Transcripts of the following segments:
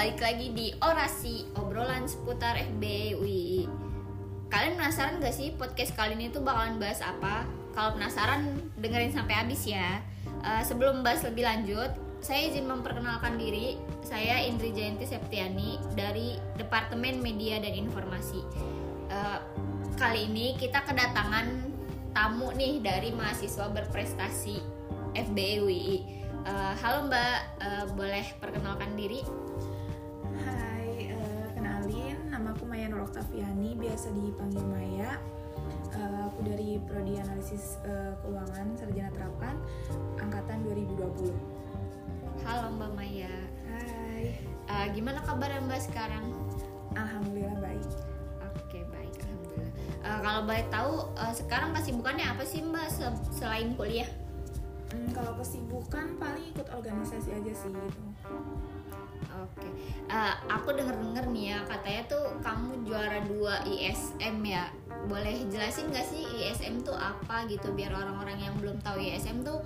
balik lagi di Orasi, obrolan seputar FB. Kalian penasaran gak sih podcast kali ini tuh bakalan bahas apa? Kalau penasaran, dengerin sampai habis ya. Eh, sebelum bahas lebih lanjut, saya izin memperkenalkan diri. Saya Indri Jayanti Septiani dari Departemen Media dan Informasi. Eh, kali ini kita kedatangan tamu nih dari mahasiswa berprestasi FB UII. Eh, halo Mbak, eh, boleh perkenalkan diri? Maya Oktaviani, biasa dipanggil Maya. Eh, aku dari Prodi Analisis eh, Keuangan Sarjana Terapan, angkatan 2020. Halo Mbak Maya. Hai, Eh, gimana kabar Mbak sekarang? alhamdulillah baik. Oke baik, alhamdulillah. Eh, kalau boleh tahu eh, sekarang kesibukannya apa sih Mbak se- selain kuliah? Hmm, kalau kesibukan paling ikut organisasi aja sih gitu. Oke, Eh, aku denger-denger nih ya katanya tuh kamu juara 2 ISM ya. Boleh jelasin gak sih ISM tuh apa gitu biar orang-orang yang belum tahu ISM tuh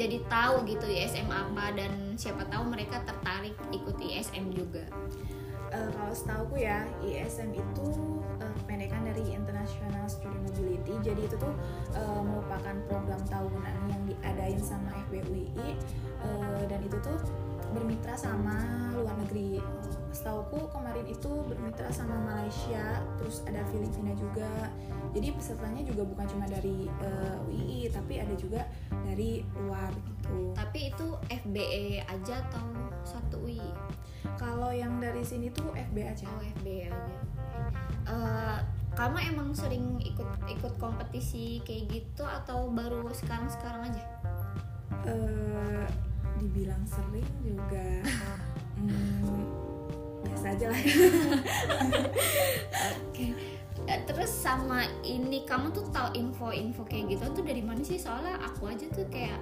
jadi tahu gitu ISM apa dan siapa tahu mereka tertarik ikut ISM juga. Eh, kalau setauku ya, ISM itu eh, kependekan dari International Student Mobility. Jadi itu tuh eh, merupakan program tahunan yang diadain sama FBUII eh, dan itu tuh bermitra sama luar negeri. Setauku kemarin itu bermitra sama Malaysia, terus ada Filipina juga. Jadi pesertanya juga bukan cuma dari eh, UII, tapi ada juga dari luar gitu. Tapi itu FBE aja atau satu UI? Kalau yang dari sini tuh FB aja. Oh FBE aja. Eh, kamu emang sering ikut ikut kompetisi kayak gitu atau baru sekarang sekarang aja? eh dibilang sering juga hmm, biasa aja lah Oke. Eh, Terus sama ini kamu tuh tahu info-info kayak gitu tuh dari mana sih? Soalnya aku aja tuh kayak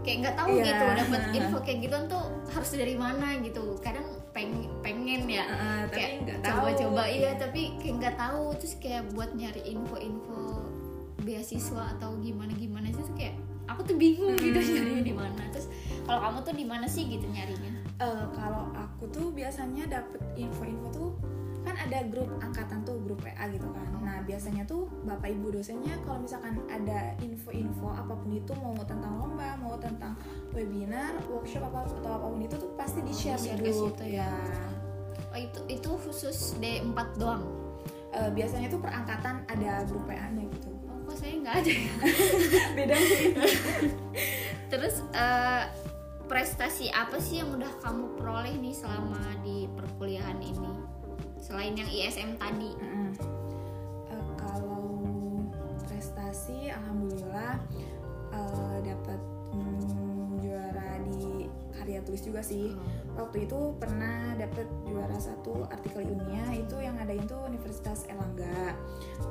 kayak nggak tahu Iya. gitu dapat info kayak gitu tuh harus dari mana gitu. Kadang pengen pengen ya tapi kayak coba-coba iya tapi kayak nggak tahu terus kayak buat nyari info-info beasiswa atau gimana gimana sih tuh kayak aku tuh bingung gitu Hmm. nyarinya di mana. Terus kalau kamu tuh di mana sih gitu nyarinya? Eh, kalau aku tuh biasanya dapet info-info tuh kan ada grup angkatan tuh grup PA gitu kan nah biasanya tuh bapak ibu dosennya kalau misalkan ada info-info apa pun itu mau tentang lomba mau tentang webinar workshop apa atau apa pun itu tuh pasti di share Di-share di grup situ ya. Oh itu itu khusus D4 doang. Eh, biasanya tuh per angkatan ada grup PA-nya gitu Oh, kok saya nggak ada ya? beda sih Terus eh, prestasi apa sih yang udah kamu peroleh nih selama di perkuliahan ini? Selain yang ISM tadi. Mm-mm. Eh, kalau prestasi, alhamdulillah eh, dapat mm, juara di karya tulis juga sih. Waktu itu pernah dapat juara satu artikel ilmiah itu yang ngadain tuh Universitas Erlangga.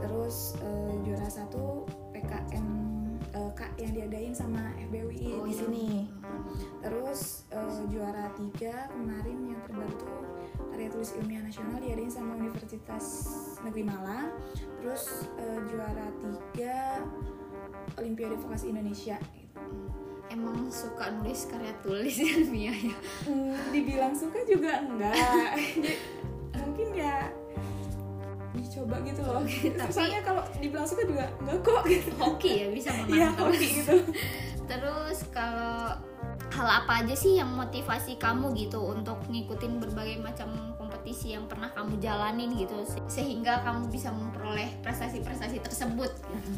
Terus eh, juara satu PKN eh, K yang diadain sama FBUI Oh, di iya. sini. Terus eh, juara tiga kemarin yang terbaru tuh karya tulis ilmiah nasional diadain sama Universitas Negeri Malang. Terus eh, juara tiga Olimpiade Vokasi Indonesia. gitu. Emang suka nulis karya tulis ilmiah ya? Hmm, dibilang suka juga enggak. gitu loh. Tapi- Soalnya kalau dibilang suka juga enggak kok gitu. Hoki ya bisa Iya, menang hoki gitu. Terus kalau hal apa aja sih yang motivasi kamu gitu untuk ngikutin berbagai macam kompetisi yang pernah kamu jalanin gitu se- sehingga kamu bisa memperoleh prestasi-prestasi tersebut gitu.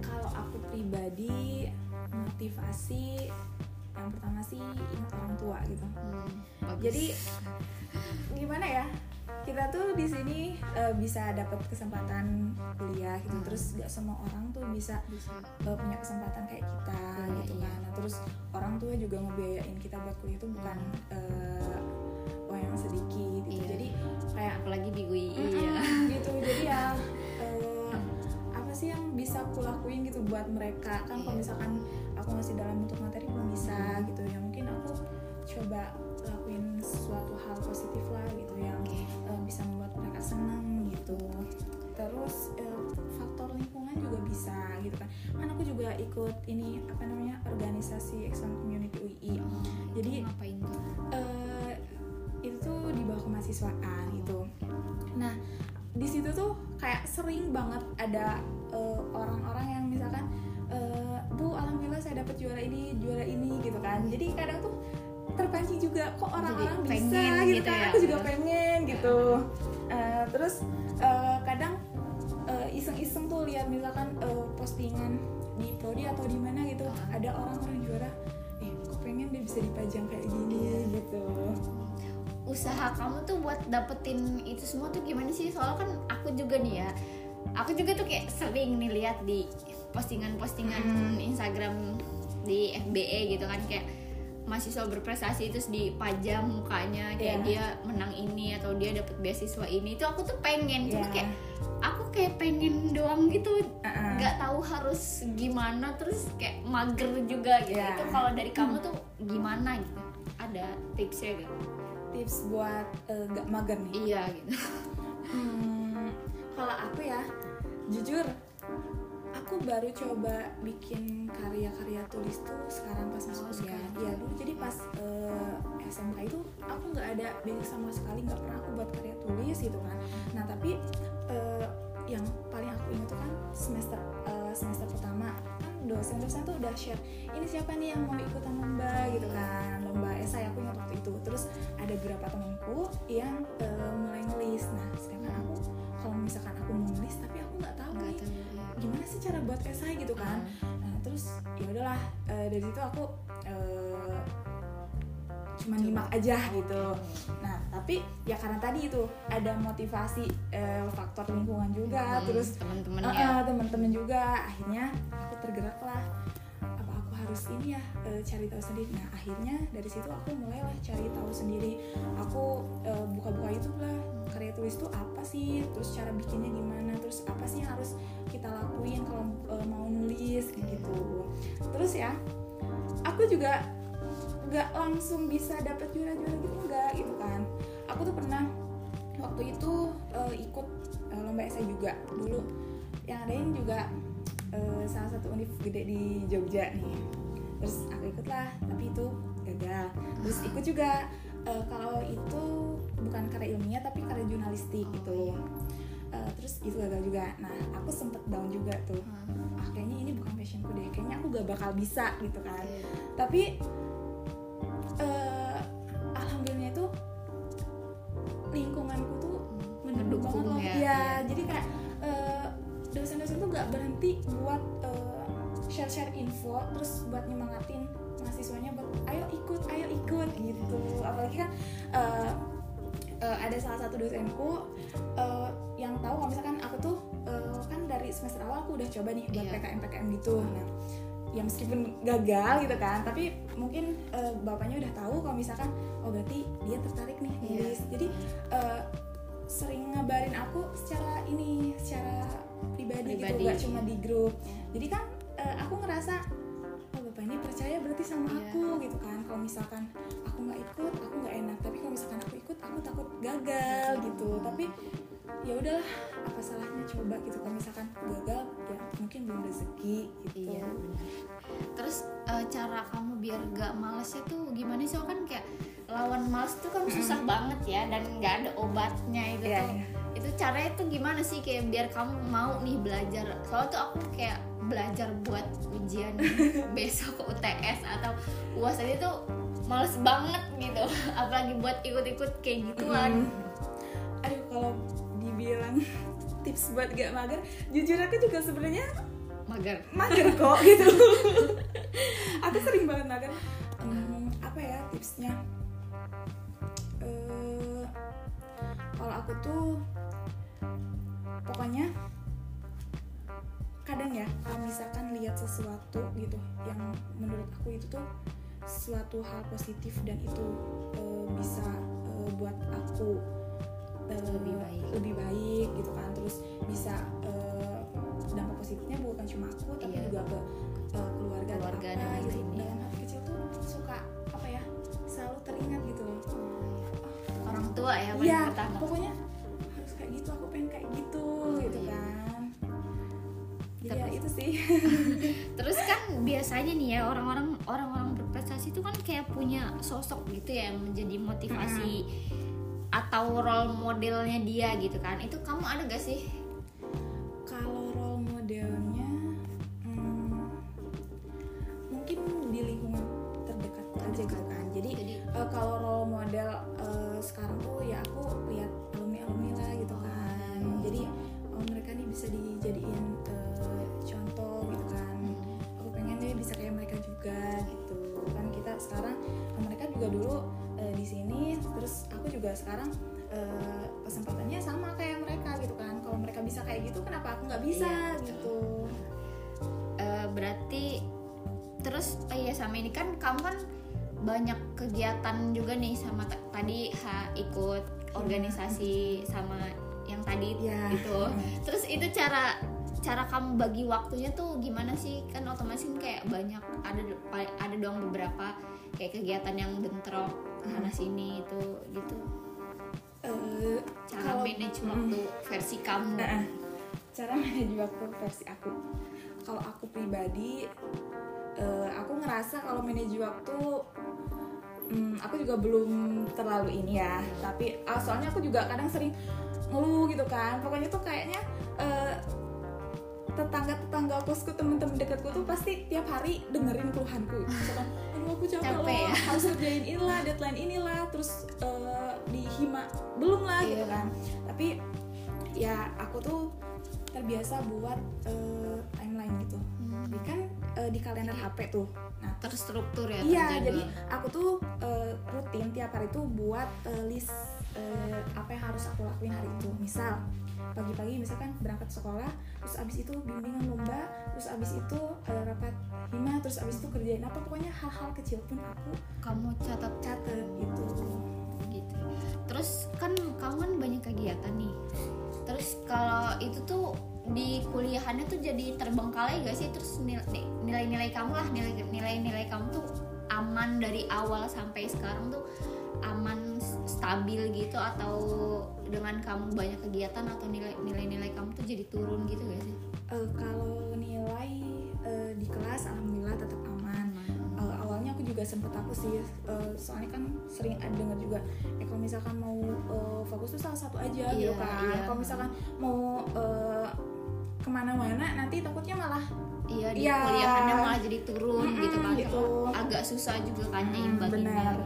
Kalau aku pribadi motivasi yang pertama sih ingat orang tua gitu. Hmm, bagus. Jadi gimana ya? Kita tuh di sini eh, bisa dapat kesempatan kuliah gitu. Hmm. Terus gak semua orang tuh bisa bisa eh, punya kesempatan kayak kita Iya, gitu iya. kan. Nah, terus orang tua juga ngebiayain kita buat kuliah itu bukan uang yang sedikit gitu. Iya. Jadi kayak apalagi di UI ya. Mm-mm, gitu. Jadi ya eh, apa sih yang bisa aku lakuin gitu buat mereka kan kalau Iya. misalkan aku masih dalam bentuk materi belum bisa gitu ya mungkin aku coba lakuin sesuatu hal positif lah gitu yang gitu. Terus eh, faktor lingkungan juga bisa gitu kan. Kan aku juga ikut ini apa namanya organisasi Exxon Community UI Oh, Jadi- itu ngapain tuh? eh kemahasiswaan gitu. Nah di situ tuh kayak sering banget ada eh, orang-orang yang misalkan eh, bu alhamdulillah saya dapat juara ini juara ini gitu kan. Jadi kadang tuh terpancing juga kok orang-orang bisa gitu, gitu kan. ya. aku juga pengen gitu Eh, terus eh, kadang eh, iseng-iseng tuh lihat misalkan eh, postingan di prodi atau di mana gitu ada orang-orang juara eh kok pengen dia bisa dipajang kayak gini gitu. Usaha kamu tuh buat dapetin itu semua tuh gimana sih? Soalnya kan aku juga nih ya aku juga tuh kayak sering nih lihat di postingan-postingan Hmm. Instagram di FBE gitu kan kayak mahasiswa berprestasi terus dipajang mukanya kayak Iya. dia menang ini atau dia dapat beasiswa ini itu aku tuh pengen cuma Iya. kayak aku kayak pengen doang gitu. Nggak tahu harus gimana terus kayak mager juga gitu. Iya. itu kalau dari kamu tuh gimana gitu? Ada tipsnya gitu tips buat gak mager nih? Iya gitu. Hmm, kalau aku ya jujur aku baru coba bikin karya-karya tulis tuh sekarang pas masuk Oh, kuliah sekarang. iya dulu. Jadi pas eh, SMK itu aku nggak ada basic sama sekali nggak pernah aku buat karya tulis gitu kan. Nah tapi eh, yang paling aku ingat tuh kan semester eh, semester pertama. Kan dosen-dosen tuh udah share ini siapa nih yang mau ikutan lomba? Gitu kan. Lomba esai aku ingat waktu itu. Terus ada beberapa temanku yang eh, mulai nulis. Nah sedangkan aku kalau misalkan aku mau nulis tapi aku nggak tahu nggak nih tahu iya. Gimana sih cara buat esai gitu kan? Nah terus ya udahlah eh, dari situ aku eh, cuma Coba. nyimak aja gitu. Nah tapi ya karena tadi itu ada motivasi eh, faktor lingkungan juga Hmm, terus teman-teman Eh, ya. eh, teman-teman juga. Akhirnya aku tergerak lah harus ini ya eh, cari tahu sendiri. Nah akhirnya dari situ aku mulailah cari tahu sendiri. Aku eh, buka-buka YouTube lah karya tulis itu apa sih? Terus cara bikinnya gimana? Terus apa sih yang harus kita lakuin kalau eh, mau nulis kayak gitu. Terus ya aku juga nggak langsung bisa dapat juara-juara gitu enggak gitu kan. Aku tuh pernah waktu itu eh, ikut eh, lomba esai juga dulu. Yang adain juga eh, salah satu univ gede di Jogja nih. Terus aku ikut lah tapi itu gagal. Terus ikut juga eh, kalau itu bukan karya ilmiah tapi karya jurnalistik gitu Eh, terus itu gagal juga. Nah aku sempet down juga tuh. Hmm. ah kayaknya ini bukan passionku deh. Kayaknya aku gak bakal bisa gitu kan. Iya. tapi eh, alhamdulillah itu lingkunganku tuh mendukung Mendukung banget loh. Ya, ya, jadi kayak dosen-dosen tuh gak berhenti buat eh, share-share info terus buat nyemangatin mahasiswanya buat ayo ikut ayo ikut gitu apalagi kan eh, eh, ada salah satu dosenku eh, yang tahu kalau misalkan aku tuh eh, kan dari semester awal aku udah coba nih buat Iya. PKM PKM gitu nah ya meskipun gagal gitu kan tapi mungkin eh, bapaknya udah tahu kalau misalkan oh berarti dia tertarik nih Iya. nulis jadi eh, sering ngabarin aku secara ini secara pribadi, Pribadi. gitu gak cuma di grup jadi kan eh, aku ngerasa oh bapak ini percaya berarti sama Iya. aku gitu kan kalau misalkan aku nggak ikut aku nggak enak tapi kalau misalkan aku ikut aku takut gagal gitu tapi ya udahlah apa salahnya coba gitu kalau misalkan gagal ya mungkin belum rezeki gitu Iya. Terus eh, cara kamu biar gak males itu gimana sih? Soalnya kan kayak lawan males itu kan susah banget ya dan nggak ada obatnya itu Iya, tuh. iya. Itu caranya tuh gimana sih kayak biar kamu mau nih belajar? Soalnya tuh aku kayak belajar buat ujian besok UTS atau UAS aja tuh males banget gitu. Apalagi buat ikut-ikut kayak gituan. Hmm. aduh kalau dibilang tips buat gak mager jujur aku juga sebenarnya Mager. mager kok gitu aku sering banget mager Hmm, apa ya tipsnya Eh, kalau aku tuh pokoknya kadang ya kalau misalkan lihat sesuatu gitu yang menurut aku itu tuh suatu hal positif dan itu eh, bisa eh, buat aku eh, Lebih baik. lebih baik gitu kan terus bisa eh, dampak positifnya bukan cuma aku tapi Iya. juga ke eh, keluarga, Keluarga apa dan gitu dalam hati kecil tuh suka apa ya selalu teringat gitu loh Orang tua ya Iya, pertama. pokoknya harus kayak gitu aku pengen kayak gitu jadi ya Terus? itu sih. Terus kan biasanya nih ya orang-orang orang-orang berprestasi itu kan kayak punya sosok gitu ya yang menjadi motivasi atau role modelnya dia gitu kan. Itu kamu ada gak sih? Kalau role modelnya hmm, mungkin di lingkungan terdekat aja gitu kan. Jadi, jadi eh, kalau role model eh, sekarang tuh ya aku lihat alumni alumni lah gitu kan. Hmm. jadi oh, mereka nih bisa dijadiin juga gitu. Kan kita sekarang eh, mereka juga dulu eh, di sini terus aku juga sekarang eh, kesempatannya sama kayak mereka gitu kan. Kalau mereka bisa kayak gitu kenapa aku nggak bisa Iya, gitu? Eh, berarti terus oh iya sama ini kan kamu kan banyak kegiatan juga nih sama tadi ha, ikut organisasi sama yang tadi Iya. itu terus itu cara cara kamu bagi waktunya tuh gimana sih kan otomatis kan kayak banyak ada ada dong beberapa kayak kegiatan yang bentrok sana sini itu gitu Eh, cara Kalau- manage Mm. waktu versi kamu Nah, cara manage waktu versi aku. Kalau aku pribadi, eh, aku ngerasa kalau manage waktu, hmm, aku juga belum terlalu ini ya. Tapi ah, soalnya aku juga kadang sering ngeluh gitu kan. Pokoknya tuh kayaknya eh, tetangga-tetangga kosku temen-temen dekatku tuh pasti tiap hari dengerin keluhanku aduh aku capek, Capek loh ya? harus ngerjain inilah deadline inilah terus eh, di hima belum lah gitu Iya. kan tapi ya aku tuh terbiasa buat eh, timeline gitu Hmm, jadi kan eh, di kalender HP tuh nah terstruktur ya Iya, terjadwal. jadi aku tuh eh, rutin tiap hari tuh buat eh, list eh, apa yang harus aku lakuin hari itu. Misal pagi-pagi misalkan berangkat sekolah, terus abis itu bimbingan lomba, terus abis itu eh, rapat hima, terus abis itu kerjain apa pokoknya hal-hal kecil pun aku kamu catat. catet gitu. gitu. Terus kan kamu kan banyak kegiatan nih. Terus kalau itu tuh di kuliahannya tuh jadi terbengkalai gak sih? Terus nil- nilai-nilai kamu lah nilai-nilai kamu tuh aman dari awal sampai sekarang tuh aman stabil gitu atau dengan kamu banyak kegiatan atau nilai nilai-nilai kamu tuh jadi turun gitu gak sih Eh, kalau nilai eh, di kelas alhamdulillah tetap aman. Eh, awalnya aku juga sempet takut sih eh, soalnya kan sering ada dengar juga eh kalau misalkan mau eh, fokus tuh salah satu aja gitu Iya, kan iya. kalau misalkan mau eh, ke mana-mana nanti takutnya malah Iya di Iya. kuliahannya malah jadi turun Mm-mm, gitu kan gitu. agak susah juga kan nyimbang-nyimbang benar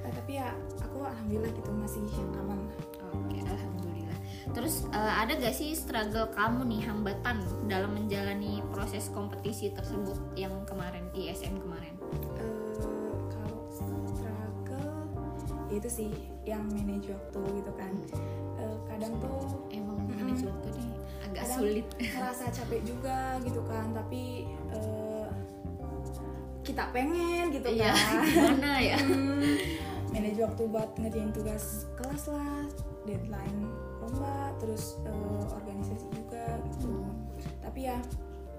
Eh, tapi ya aku alhamdulillah gitu masih aman. Terus eh, ada gak sih struggle kamu nih hambatan dalam menjalani proses kompetisi tersebut yang kemarin ISM kemarin? Eh, kalau struggle ya itu sih yang manage waktu gitu kan Eh, kadang tuh Emang Mm-mm. manage waktu nih agak sulit. ngerasa capek juga gitu kan tapi eh, kita pengen gitu Iya, kan gimana ya? Hmm, manage waktu buat ngerjain tugas kelas lah deadline lomba terus eh, organisasi juga gitu. Tapi ya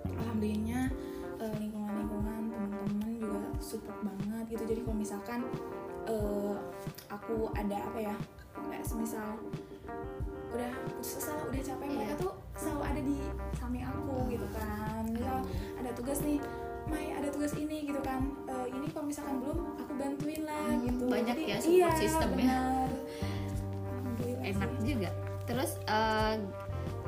alhamdulillahnya eh, lingkungan-lingkungan teman-teman juga support banget gitu. Jadi kalau misalkan eh, aku ada apa ya kayak semisal udah putus asa udah capek. Iya. mereka tuh selalu ada di samping aku gitu kan. Misal ada tugas nih Mai ada tugas ini gitu kan. Eh, ini kalau misalkan belum aku bantuin lah Hmm, gitu. banyak Jadi, ya support iya, ya. Alhamdulillah Enak sih. juga. Terus eh,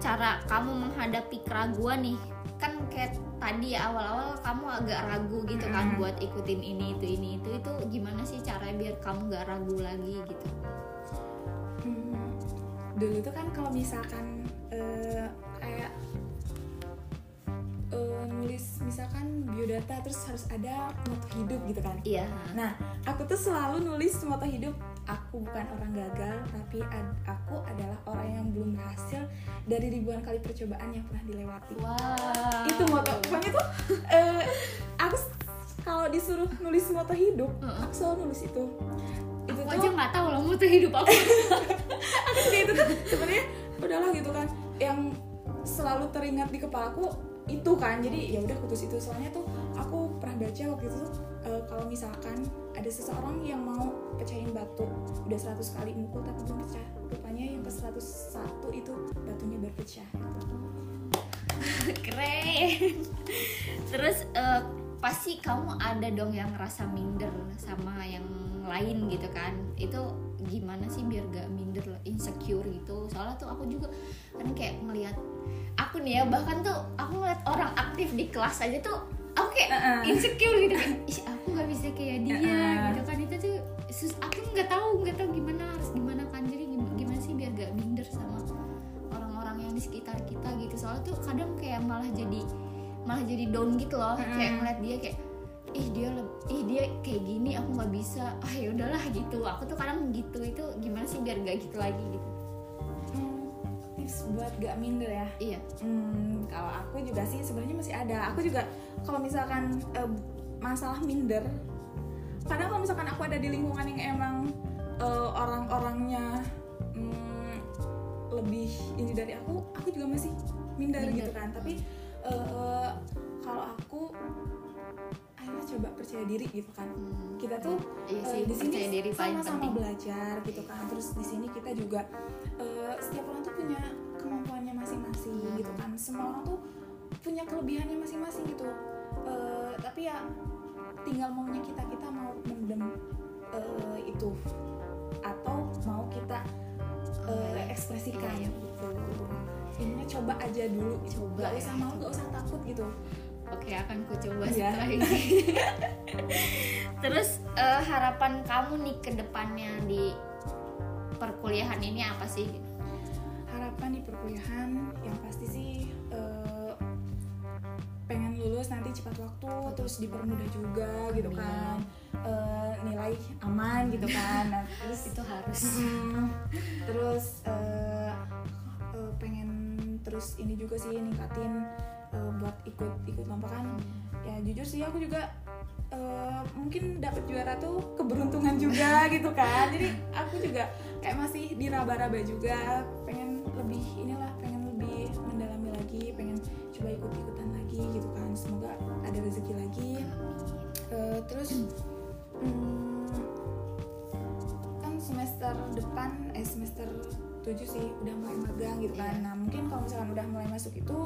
cara kamu menghadapi keraguan nih kan kayak tadi ya awal-awal kamu agak ragu gitu kan Mm. buat ikutin ini itu ini itu itu gimana sih caranya biar kamu gak ragu lagi gitu Hmm, dulu tuh kan kalau misalkan eh, nulis misalkan biodata terus harus ada moto hidup gitu kan iya Nah, aku tuh selalu nulis moto hidup aku bukan orang gagal, tapi ad- aku adalah orang yang belum berhasil dari ribuan kali percobaan yang pernah dilewati. wow Itu moto. Pokoknya tuh eh, aku kalau disuruh nulis moto hidup, Heeh. aku selalu nulis itu. Itu aku tuh aja nggak tahu loh moto hidup aku juga itu tuh sebenarnya udahlah gitu kan yang selalu teringat di kepalaku itu kan jadi ya udah kutus itu. Soalnya tuh aku pernah baca waktu itu eh, kalau misalkan ada seseorang yang mau pecahin batu udah 100 kali mukul tapi belum pecah rupanya yang ke 101 itu batunya berpecah. Keren. Terus eh, pasti kamu ada dong yang ngerasa minder sama lain gitu kan. Itu gimana sih biar gak minder insecure gitu. Soalnya tuh aku juga kan kayak ngelihat aku nih ya bahkan tuh aku ngeliat orang aktif di kelas aja tuh aku kayak insecure gitu kayak Ih, aku nggak bisa kayak dia gitu kan. Itu tuh sus aku nggak tahu nggak tahu gimana harus gimana kan. Jadi gim- gimana sih biar gak minder sama orang-orang yang di sekitar kita gitu. Soalnya tuh kadang kayak malah jadi malah jadi down gitu loh. Kayak ngeliat dia kayak ih dia ih dia kayak gini aku nggak bisa ah ya udahlah gitu aku tuh kadang gitu itu gimana sih biar gak gitu lagi gitu Hmm, tips buat gak minder ya iya Hmm, kalau aku juga sih sebenarnya masih ada. Aku juga kalau misalkan eh, masalah minder, kadang kalau misalkan aku ada di lingkungan yang emang eh, orang-orangnya hmm, lebih ini dari aku, aku juga masih minder, Minder. gitu kan. Tapi eh, kalau aku, coba percaya diri gitu kan. Hmm, Kita tuh iya Eh, sih di sini sama-sama penting belajar gitu kan terus di sini kita juga eh, setiap orang tuh punya kemampuannya masing-masing Hmm. gitu kan semua orang tuh punya kelebihannya masing-masing gitu Eh, tapi ya tinggal maunya kita kita mau mendem eh, itu atau mau kita eh, ekspresikan Iya, iya. gitu ininya coba aja dulu Coba gak ya. usah mau gak usah takut gitu oke akan ku coba Iya. setelah ini. Terus eh, harapan kamu nih ke depannya di perkuliahan ini apa sih? Harapan di perkuliahan yang pasti sih eh, pengen lulus nanti cepat waktu terus dipermudah juga gitu Amin. kan. Eh, nilai aman gitu kan nah, terus itu harus. Mm, terus eh, pengen terus ini juga sih ningkatin eh, buat ikut ikut lomba kan ya jujur sih aku juga eh, mungkin dapat juara tuh keberuntungan juga gitu kan. Jadi aku juga kayak masih diraba-raba juga. Pengen lebih inilah pengen lebih mendalami lagi pengen coba ikut-ikutan lagi gitu kan. Semoga ada rezeki lagi. Eh, terus hmm, kan semester depan eh semester 7 sih udah mulai magang gitu kan. Iya. nah mungkin kalau misalkan udah mulai masuk itu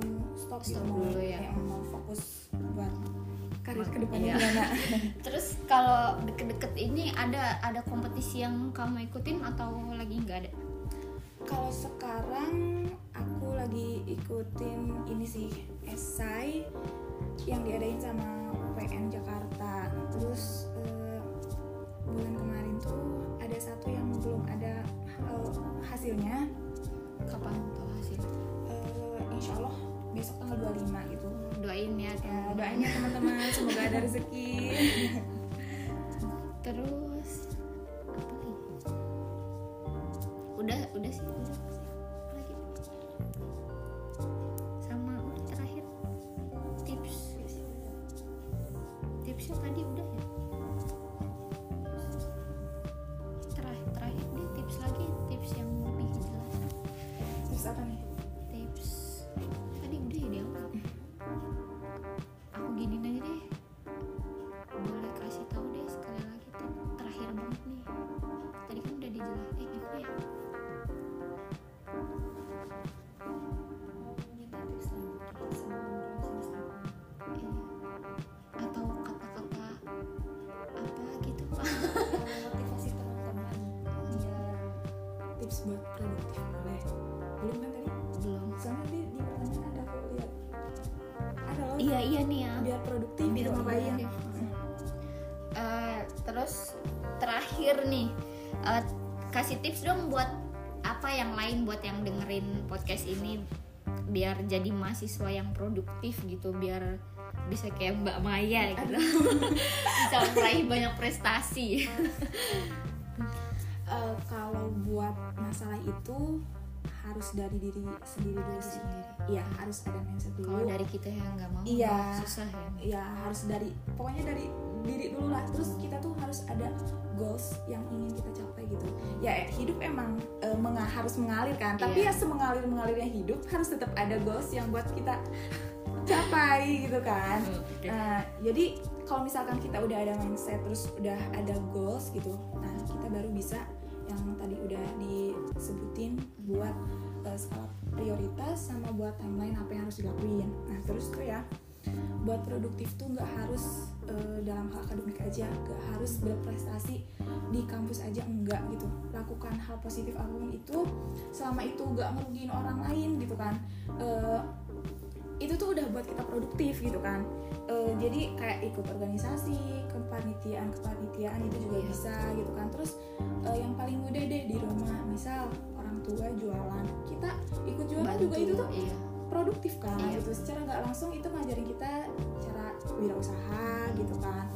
mau stop, Stop mau dulu ya. kayak mau fokus buat karir ke depannya iya. gimana? Terus kalau deket-deket ini ada ada kompetisi yang kamu ikutin atau lagi nggak ada? Kalau sekarang aku lagi ikutin ini sih esai yang diadain sama UPN Jakarta. Terus eh, bulan kemarin tuh ada satu yang belum ada eh, hasilnya. Kapan besok tanggal 25 gitu. Doain ya ya doain ya teman-teman. Semoga ada rezeki. Terus apa lagi? Udah udah sih udah sih. Lagi. Sama udah terakhir. Tips. Tipsnya tadi iya nih ya. Biar produktif rumah bayi produktif. Eh, terus terakhir nih eh, kasih tips dong buat apa yang lain buat yang dengerin podcast ini biar jadi mahasiswa yang produktif gitu biar bisa kayak Mbak Maya gitu. Bisa meraih banyak prestasi. Eh, kalau buat masalah itu harus dari diri sendiri dulu sih. Iya harus ada mindset dulu. Kalau dari kita yang nggak mau Iya. susah ya. Ya harus dari pokoknya dari diri dulu lah. Terus kita tuh harus ada goals yang ingin kita capai gitu. Ya hidup emang eh, menga- harus mengalir kan. Tapi Iya. ya semengalir mengalirnya hidup harus tetap ada goals yang buat kita capai gitu kan. Oke. nah jadi kalau misalkan kita udah ada mindset terus udah ada goals gitu nah kita baru bisa yang tadi udah disebutin buat eh, skala prioritas sama buat timeline apa yang harus dilakuin. Nah terus tuh ya buat produktif tuh nggak harus uh, dalam hal akademik aja nggak harus berprestasi di kampus aja enggak gitu. Lakukan hal positif apa pun itu selama itu nggak merugiin orang lain gitu kan. Uh, itu tuh udah buat kita produktif gitu kan uh, jadi kayak ikut organisasi kepanitiaan kepanitiaan itu juga yeah. bisa gitu kan terus uh, yang paling mudah deh di rumah misal orang tua jualan kita ikut jualan Bantu, juga itu tuh iya. produktif kan iya. gitu secara nggak langsung itu ngajarin kita cara wirausaha gitu kan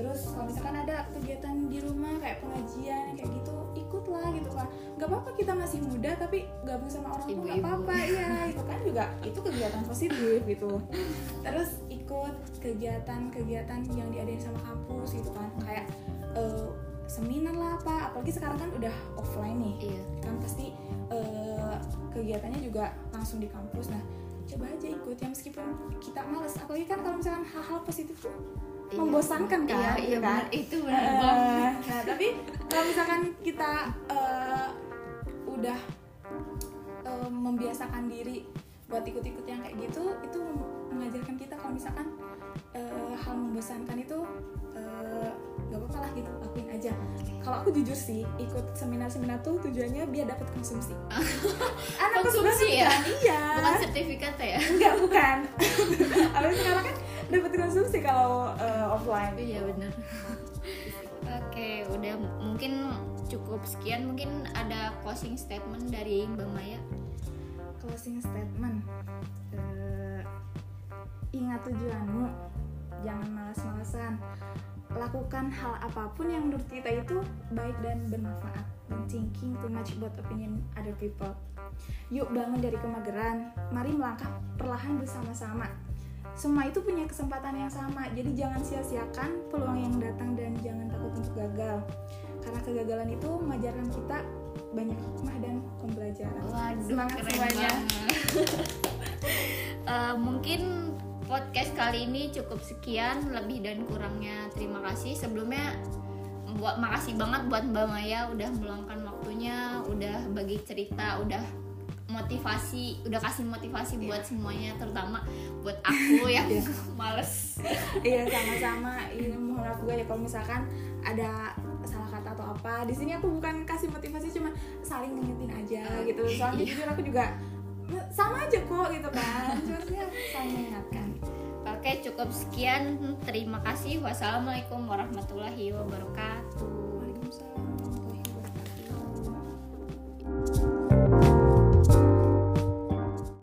terus kalau misalkan ada kegiatan di rumah kayak pengajian kayak gitu ikutlah gitu kan. Nggak apa-apa kita masih muda tapi gabung sama orang tua nggak apa-apa. Ya itu kan juga itu kegiatan positif gitu. Terus ikut kegiatan-kegiatan yang diadain sama kampus gitu kan. Kayak uh, seminar lah apa apalagi sekarang kan udah offline nih. Iya. kan pasti uh, kegiatannya juga langsung di kampus. Nah coba aja ikut. Ya meskipun kita males. Apalagi kan kalau misalkan hal-hal positif tuh iya. membosankan kan iya, iya kan? itu benar uh, nah tapi kalau misalkan kita uh, udah uh, membiasakan diri buat ikut-ikut yang kayak gitu itu mengajarkan kita kalau misalkan uh, hal membosankan itu uh, gak apa-apa lah gitu lakuin aja. Kalau aku jujur sih ikut seminar-seminar tuh tujuannya biar dapat konsumsi. Anak konsumsi ya? kan? iya. Bukan sertifikat ya? Enggak bukan. Tapi sekarang kan dapat konsumsi kalau uh, offline. Iya benar. Oke udah mungkin cukup sekian. Mungkin ada closing statement dari Mbak Maya. Closing statement. Uh, ingat tujuanmu. Jangan malas-malasan. Lakukan hal apa pun yang menurut kita itu baik dan bermanfaat. Don't thinking too much about opinion other people. Yuk bangun dari kemageran. Mari melangkah perlahan bersama-sama semua itu punya kesempatan yang sama. Jadi jangan sia-siakan peluang yang datang dan jangan takut untuk gagal. Karena kegagalan itu mengajarkan kita banyak hikmah dan pembelajaran. Waduh, semangat semuanya uh, mungkin podcast kali ini cukup sekian lebih dan kurangnya. Terima kasih. Sebelumnya buat makasih banget buat Mbak Maya udah meluangkan waktunya udah bagi cerita udah motivasi udah kasih motivasi yeah. buat semuanya terutama buat aku yang yeah. males. Iya sama-sama. Ini mohon maaf gue ya kalau misalkan ada salah kata atau apa. Di sini aku bukan kasih motivasi cuma saling ngingetin aja gitu. Soalnya yeah. jujur aku juga sama aja kok gitu kan. Cuma saling mengingatkan. Oke cukup sekian. Terima kasih. Wassalamualaikum warahmatullahi wabarakatuh. Waalaikumsalam